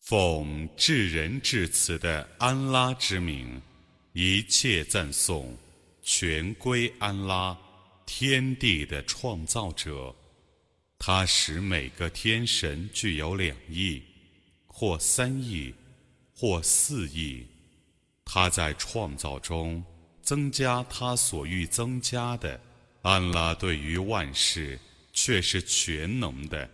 奉至仁至慈的安拉之名，一切赞颂全归安拉，天地的创造者。他使每个天神具有两翼，或三翼，或四翼。他在创造中。增加他所欲增加的，安拉对于万事却是全能的。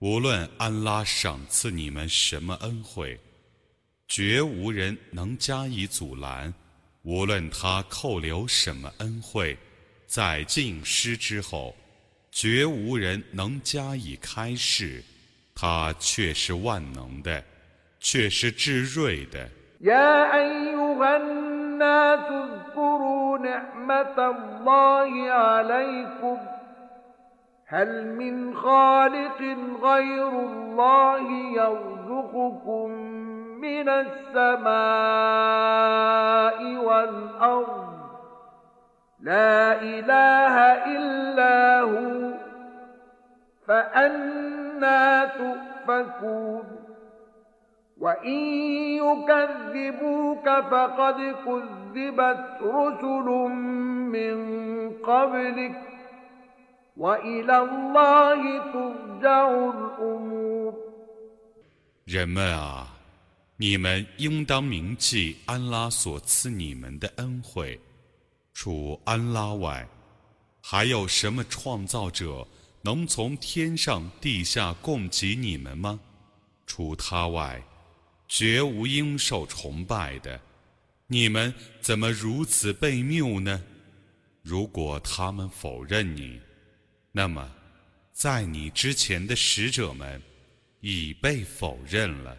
无论安拉赏赐你们什么恩惠，绝无人能加以阻拦；无论他扣留什么恩惠，在尽失之后，绝无人能加以开示。他却是万能的，却是至睿的。هل من خالق غير الله يرزقكم من السماء والأرض. لا إله إلا هو. فأنا تؤفكون. وإن يكذبوك فقد كذبت رسل من قبلك. وإلى الله ترجع الأمور. جماعة 你们应当铭记安拉所赐你们的恩惠。除安拉外，还有什么创造者能从天上地下供给你们吗？除他外，绝无应受崇拜的。你们怎么如此被谬呢？如果他们否认你，那么，在你之前的使者们已被否认了。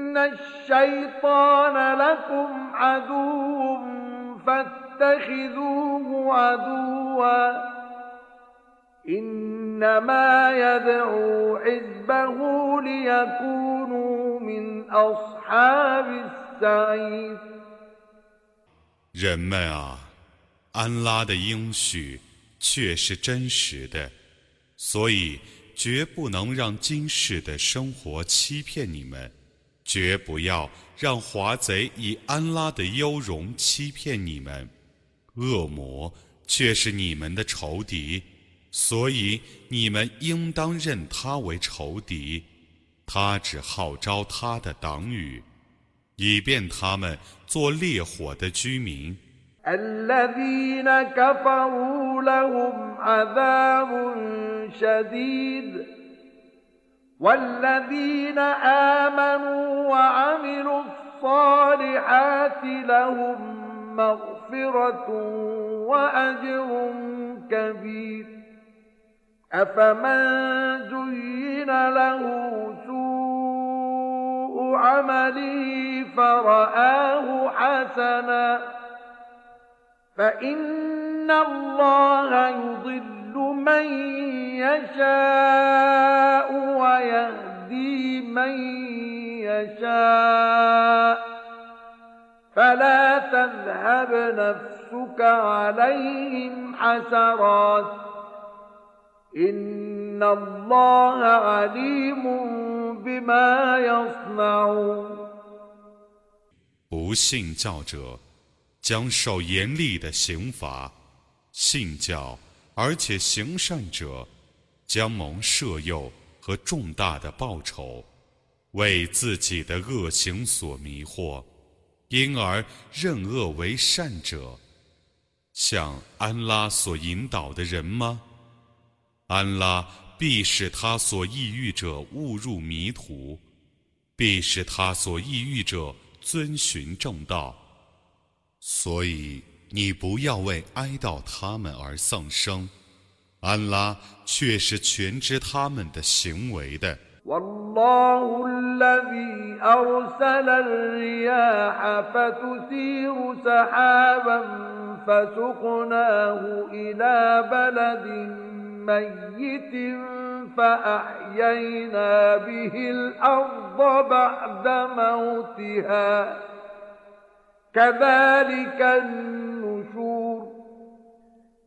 الشيطان لكم عدو فاتخذوه عدوا إنما يدعو حزبه ليكونوا من أصحاب السعير 人们啊，安拉的应许却是真实的。所以，绝不能让今世的生活欺骗你们， 绝不要让华贼以安拉的优容欺骗你们。恶魔却是你们的仇敌，所以你们应当认他为仇敌。他只号召他的党羽，以便他们做烈火的居民。والذين آمنوا وعملوا الصالحات لهم مغفرة وأجر كبير. أفمن زين له سوء عمله فرآه حسناً فإن الله يضل من يشاء ويهدي من يشاء فلا تذهب نفسك عليهم حسرات إن الله عليم بما يصنعون 不信教者将受严厉的刑罚，信教 而且行善者将蒙赦诱和重大的报酬，为自己的恶行所迷惑，因而认恶为善者，像安拉所引导的人吗？安拉必使他所抑郁者误入迷途，必使他所抑郁者。遵循正道，所以你不要为哀悼他们而丧生。安拉却是全知他们的行为的。فأحيينا به الأرض بعد موتها كذلك النشور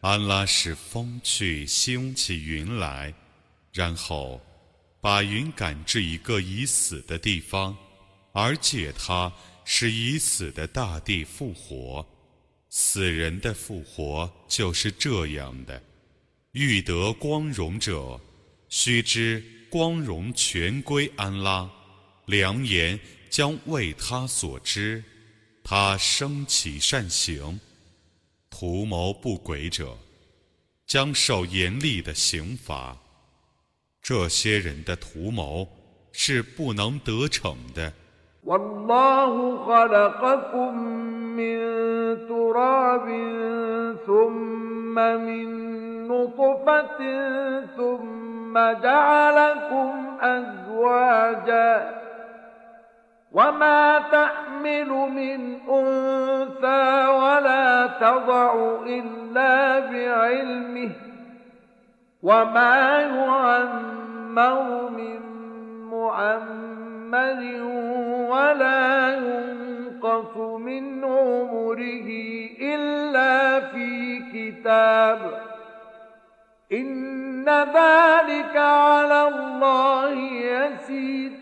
安拉使风去兴起云来，然后把云赶至一个已死的地方，而借它使已死的大地复活。死人的复活就是这样的。欲得光荣者，须知光荣全归安拉，良言将为他所知。他升起善行，图谋不轨者，将受严厉的刑罚。这些人的图谋是不能得逞的。من تراب ثم من نطفة ثم جعلكم أزواجا وما تحمل من انثى ولا تضع الا بعلمه وما يعمر من معمر ولا ينقص من عمره الا في كتاب ان ذلك على الله يسير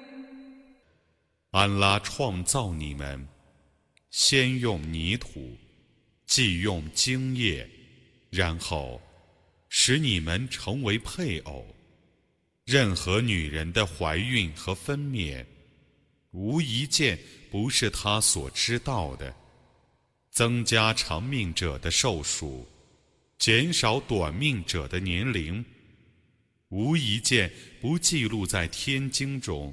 安拉创造你们，先用泥土，继用精液，然后使你们成为配偶。任何女人的怀孕和分娩，无一件。不是他所知道的，增加长命者的寿数，减少短命者的年龄，无一件不记录在天经中，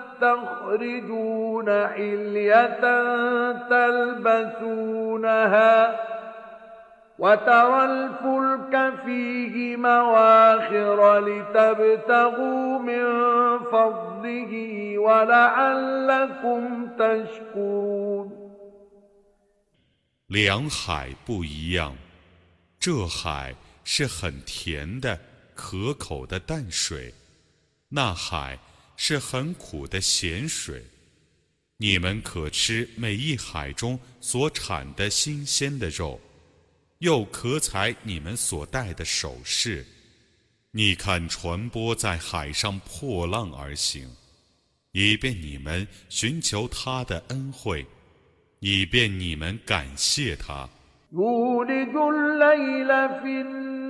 وتستخرجون حلية تلبسونها وترى الفلك فيه مواخر لتبتغوا من فضله ولعلكم تشكرون 两海不一样，这海是很甜的、可口的淡水，那海 是很苦的咸水。你们可吃每一海中所产的新鲜的肉，又可采你们所戴的首饰，你看船舶在海上破浪而行，以便你们寻求他的恩惠，以便你们感谢他。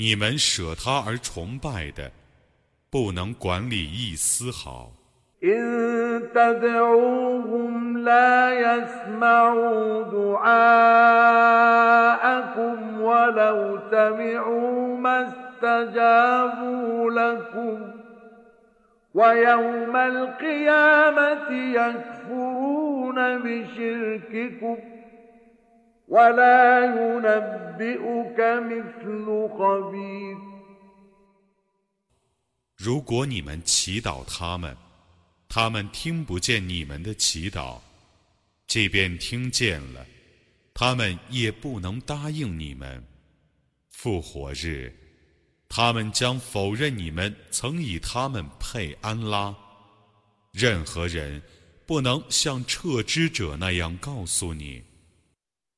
你们舍他而崇拜的，不能管理一丝毫。如果你们祈祷他们，他们听不见你们的祈祷；即便听见了，他们也不能答应你们。复活日，他们将否认你们曾以他们配安拉。任何人不能像撤之者那样告诉你。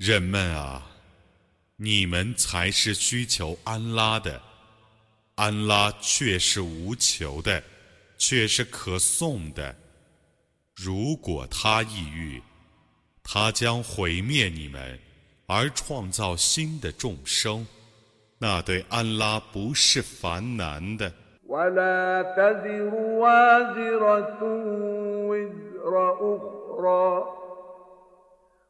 人们啊，你们才是需求安拉的，安拉却是无求的，却是可颂的。如果他抑郁，他将毁灭你们，而创造新的众生，那对安拉不是烦难的。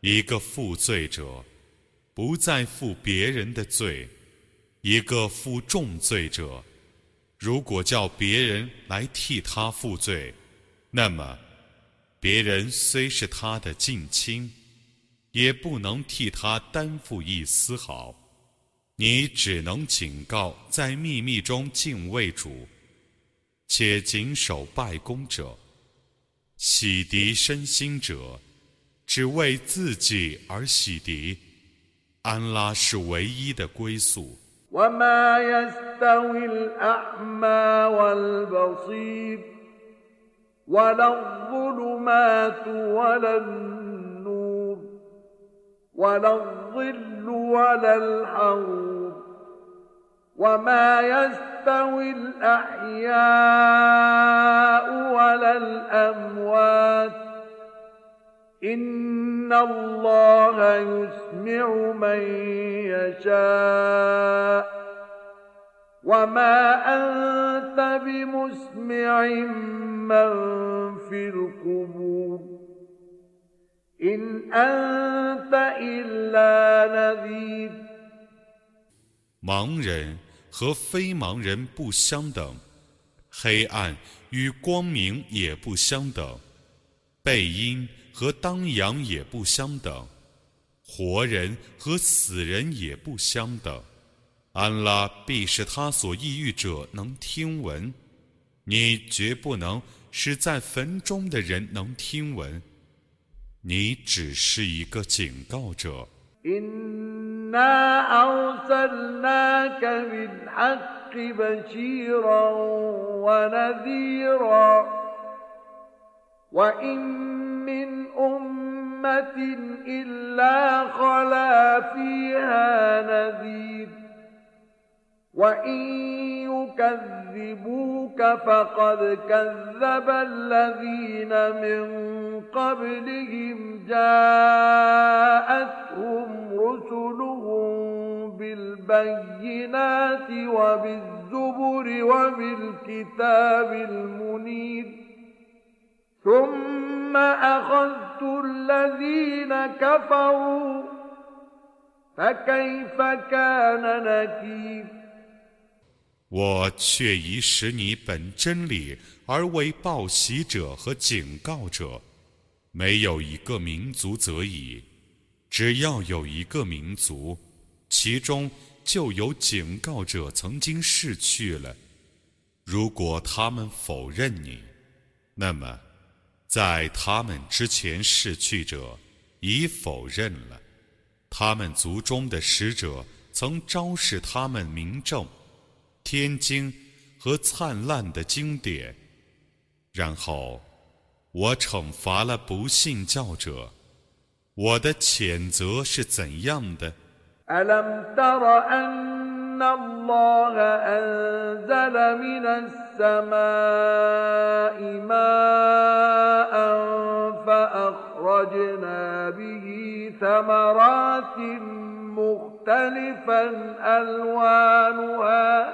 一个负罪者不再负别人的罪，一个负重罪者，如果叫别人来替他负罪，那么别人虽是他的近亲，也不能替他担负一丝毫。你只能警告在秘密中敬畏主，且谨守拜功者，洗涤身心者，只为自己而洗涤。安拉是唯一的归宿。الظل ولا الحرور وما يستوي الأحياء ولا الأموات إن الله يسمع من يشاء وما أنت بمسمع من في القبور 盲人和非盲人不相等，黑暗与光明也不相等，背阴和当阳也不相等，活人和死人也不相等。安拉必是他所抑郁者能听闻，你绝不能使在坟中的人能听闻。你只是一个警告者。إنا أرسلناك بالحق بشيرا ونذيرا وإن من أمة إلا خلا فيها نذير وإن يكذبوك فقد كذب الذين من قبلهم جاءتهم رسلهم بالبينات وبالزبر وبالكتاب المنير ثم أخذت الذين كفروا فكيف كان نكير 我却已使你本真理而为报喜者和警告者，没有一个民族则已。只要有一个民族，其中就有警告者曾经逝去了。如果他们否认你，那么在他们之前逝去者已否认了。他们族中的使者曾昭示他们明证。天经和灿烂的经典，然后我惩罚了不信教者。我的谴责是怎样的？ألم تر أن الله أنزل من السماء ماء فأخرجنا به ثمرات مختلفا ألوانها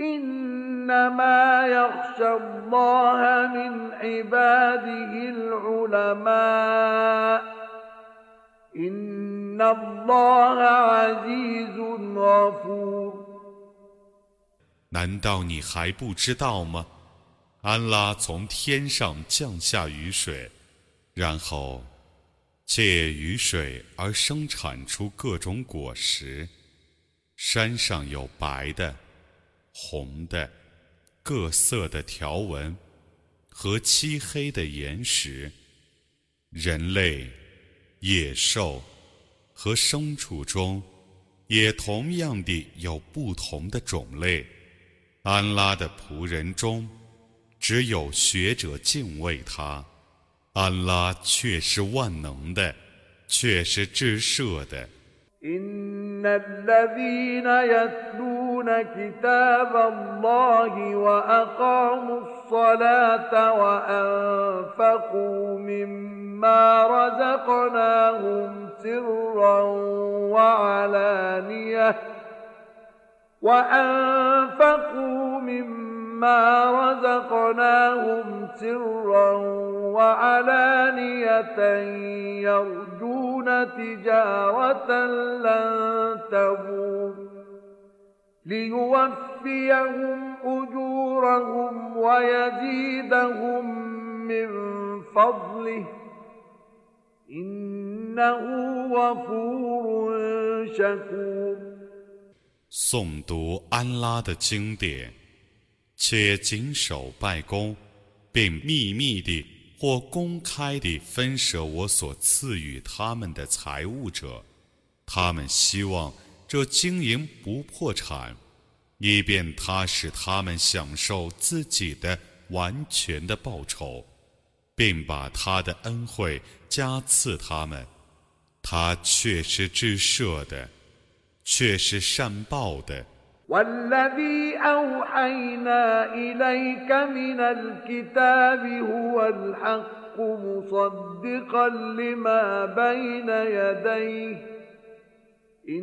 إنما يخشى الله من عباده العلماء إن الله عزيز غفور 难道你还不知道吗？安拉从天上降下雨水，然后借雨水而生产出各种果实。山上有白的。 红的、各色的条纹和漆黑的岩石，人类、野兽和牲畜中，也同样地有不同的种类。安拉的仆人中，只有学者敬畏他。安拉却是万能的，却是至赦的。يتلون كتاب الله وأقاموا الصلاة وأنفقوا مما رزقناهم سرا وعلانية وأنفقوا مما رزقناهم سرا وعلانية يرجون تجارة لن تبور ليوفيهم أجورهم ويزيدهم من فضله إنه غفور شكور 诵读安拉的经典，且谨守拜功，并秘密地或公开地分舍我所赐予他们的财物者，他们希望。 这经营不破产，以便他使他们享受自己的完全的报酬，并把他的恩惠加赐他们。他却是至赦的， 却是善报的。والذي أوحينا إليك من الكتاب هو الحق مصدقا لما بين يديه إن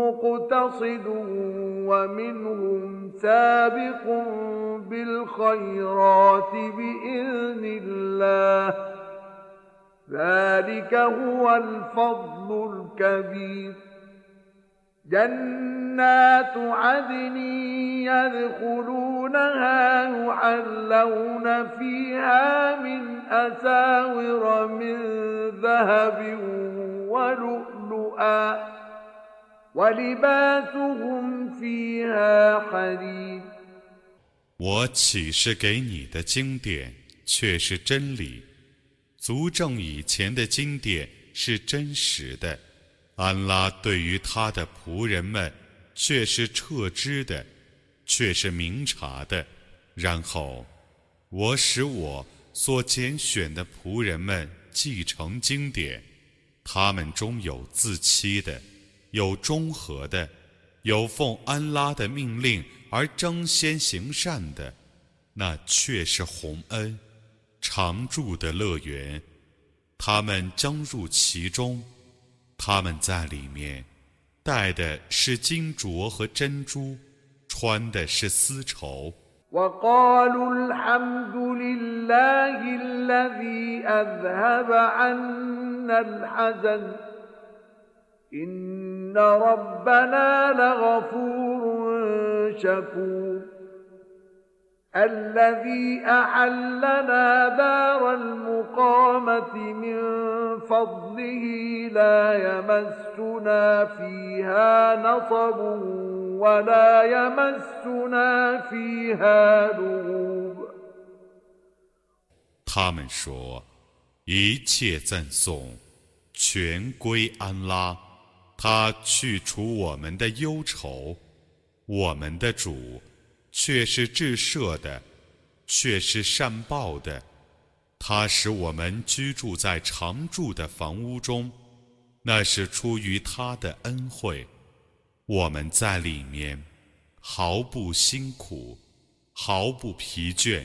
مقتصد ومنهم سابق بالخيرات بإذن الله. ذلك هو الفضل الكبير. جنات عدن يدخلونها يحلون فيها من أساور من ذهب ولؤلؤا. 我启示给你的经典却是真理，足证以前的经典是真实的。安拉对于他的仆人们却是撤知的，却是明察的。然后，我使我所拣选的仆人们继承经典，他们中有自欺的，有中和的，有奉安拉的命令而争先行善的，那却是洪恩，常住的乐园，他们将入其中。他们在里面戴的是金镯和珍珠，穿的是丝绸。وقالوا الحمد لله الذي أذهب عنا الحزن إن ربنا لغفور شكور الذي أحلنا دار المقامة من فضله لا يمسنا فيها نصب ولا يمسنا فيها لغوب 他们说：“一切赞颂全归安拉， 他去除我们的忧愁，我们的主。”却是至赦的，却是善报的。他使我们居住在常住的房屋中，那是出于他的恩惠。我们在里面毫不辛苦，毫不疲倦。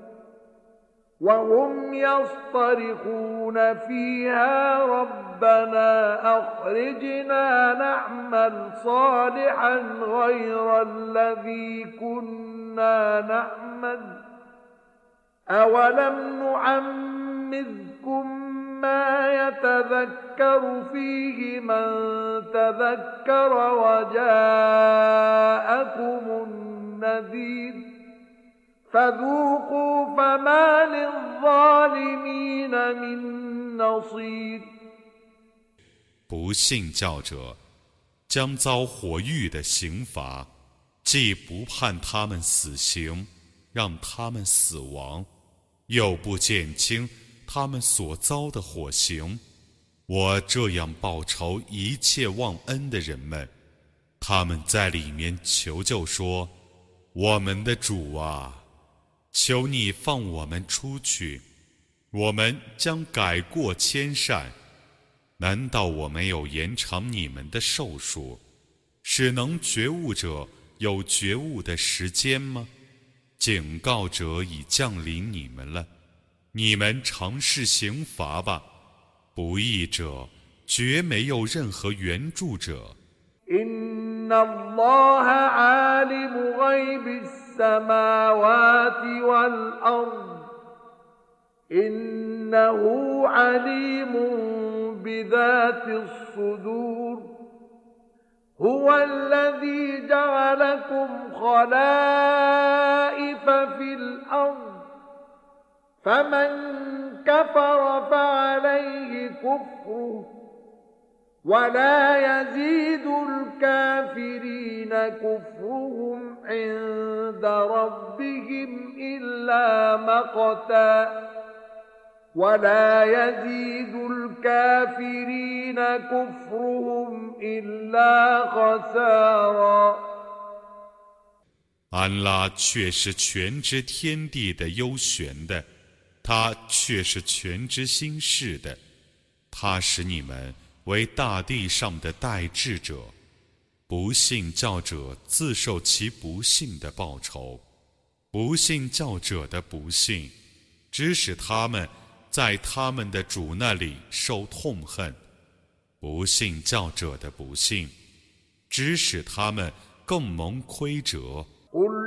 وهم يصطرخون فيها ربنا أخرجنا نعمل صالحا غير الذي كنا نعمل. أولم نعمذكم ما يتذكر فيه من تذكر وجاءكم النذير فذوقوا فما للظالمين من نصير 不信教者将遭火狱的刑罚，既不判他们死刑，让他们死亡，又不减轻他们所遭的火刑，我这样报仇一切忘恩的人们，他们在里面求救说：“我们的主啊， 求你放我们出去，我们将改过迁善。难道我没有延长你们的寿数，使能觉悟者有觉悟的时间吗？警告者已降临你们了。”你们尝试刑罚吧，不义者绝没有任何援助者。هو الذي جعلكم خلائف في الأرض فمن كفر فعليه كفره ولا يزيد الكافرين كفرهم عند ربهم إلا مقتا ولا يزيد الكافرين كفرهم إلا خسارا 安拉却是全知天地的幽玄的，他却是全知心事的，他使你们为大地上的代志者， 不信教者自受其不幸的报酬，不信教者的不幸，指使他们。在他们的主那里受痛恨，不信教者的不幸，指使他们更蒙亏折。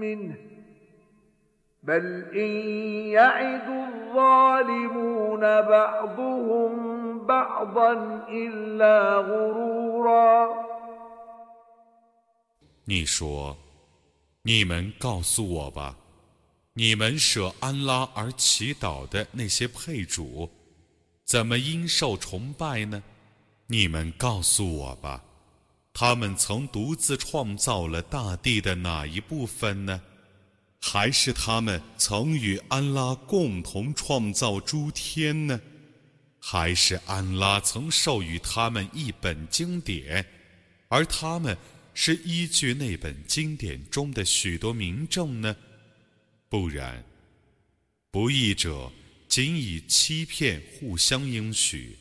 منه بل إن يعد الظالمون بعضهم بعضا إلا غرورا 你说：“你们告诉我吧。”你们舍安拉而祈祷的那些配主，怎么因受崇拜呢？你们告诉我吧， 他们曾独自创造了大地的哪一部分呢？还是他们曾与安拉共同创造诸天呢？还是安拉曾授予他们一本经典，而他们是依据那本经典中的许多名证呢？不然，不义者仅以欺骗互相应许。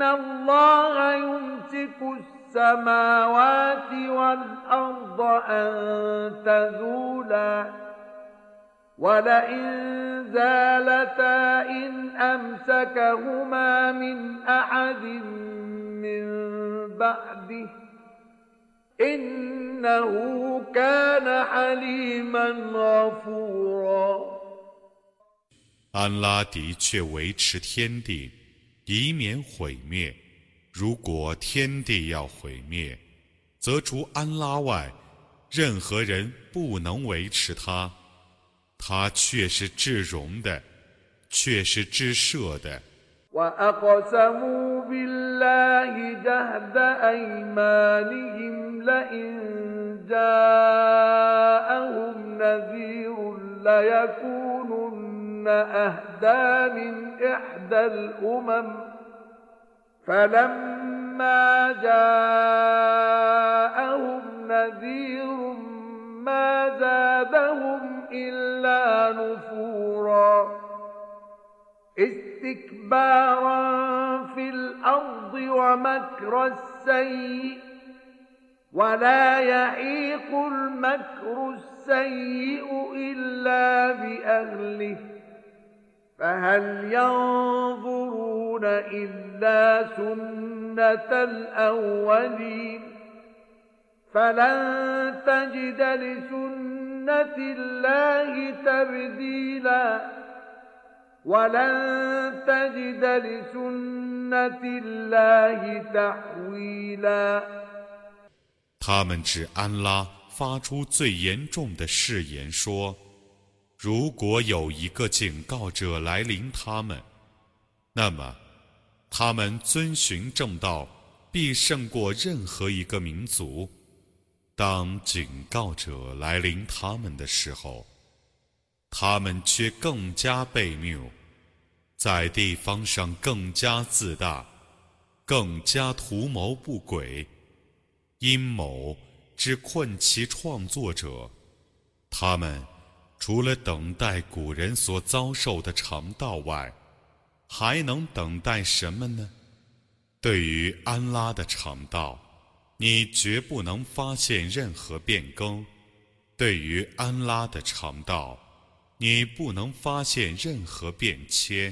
إن الله يمسك السماوات والأرض أن تزولا ولئن زالتا إن أمسكهما من أحد من بعده 安拉的确维持天地， 以免毁灭。如果天地要毁灭，则除安拉外，任何人不能维持它。他却是至荣的，却是至赦的。وأقسموا بالله جهد أيمانهم لئن جاءهم نذير ليكونن أهدى من إحدى الأمم فلما جاءهم نذير ما زادهم إلا نفوراً استكبارا في الأرض ومكر السيء ولا يحيق المكر السيء إلا بأهله فهل ينظرون إلا سنة الأولين فلن تجد لسنة الله تبديلاً 他们指安拉发出最严重的誓言说：“ 如果有一个警告者来临他们，那么他们遵循正道必胜过任何一个民族。当警告者来临他们的时候。”他们却更加悖谬，在地方上更加自大，更加图谋不轨，阴谋之困其创作者。他们除了等待古人所遭受的肠道外，还能等待什么呢？对于安拉的肠道，你绝不能发现任何变更。对于安拉的肠道，你不能发现任何变迁。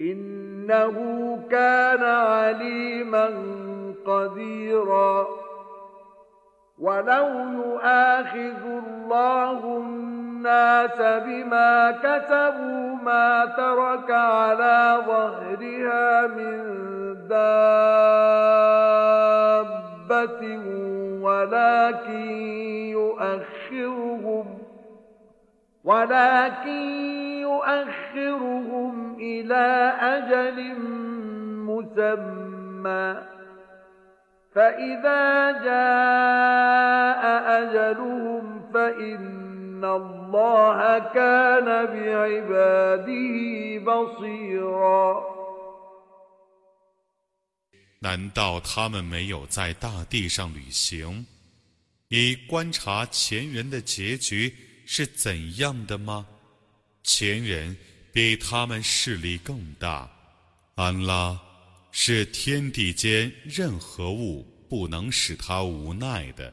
إنه كان عليما قديرا. ولو يؤاخذ الله الناس بما كسبوا ما ترك على ظهرها من دابة ولكن يؤخرهم ولكن يؤخرهم إلى أجل مسمى فإذا جاء أجلهم فإن الله كان بعباده بصيرا 难道他们没有在大地上旅行，以观察前人的结局？ 是怎样的吗？前人比他们势力更大。安拉是天地间任何物不能使他无奈的，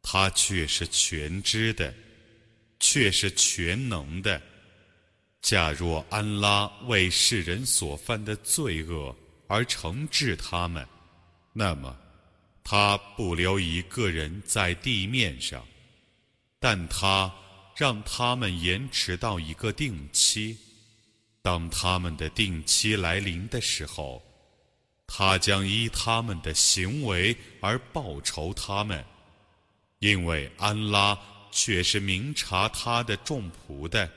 他却是全知的，却是全能的。假若安拉为世人所犯的罪恶而惩治他们，那么他不留一个人在地面上。但他让他们延迟到一个定期，当他们的定期来临的时候，他将依他们的行为而报酬他们，因为安拉却是明察他的众仆的。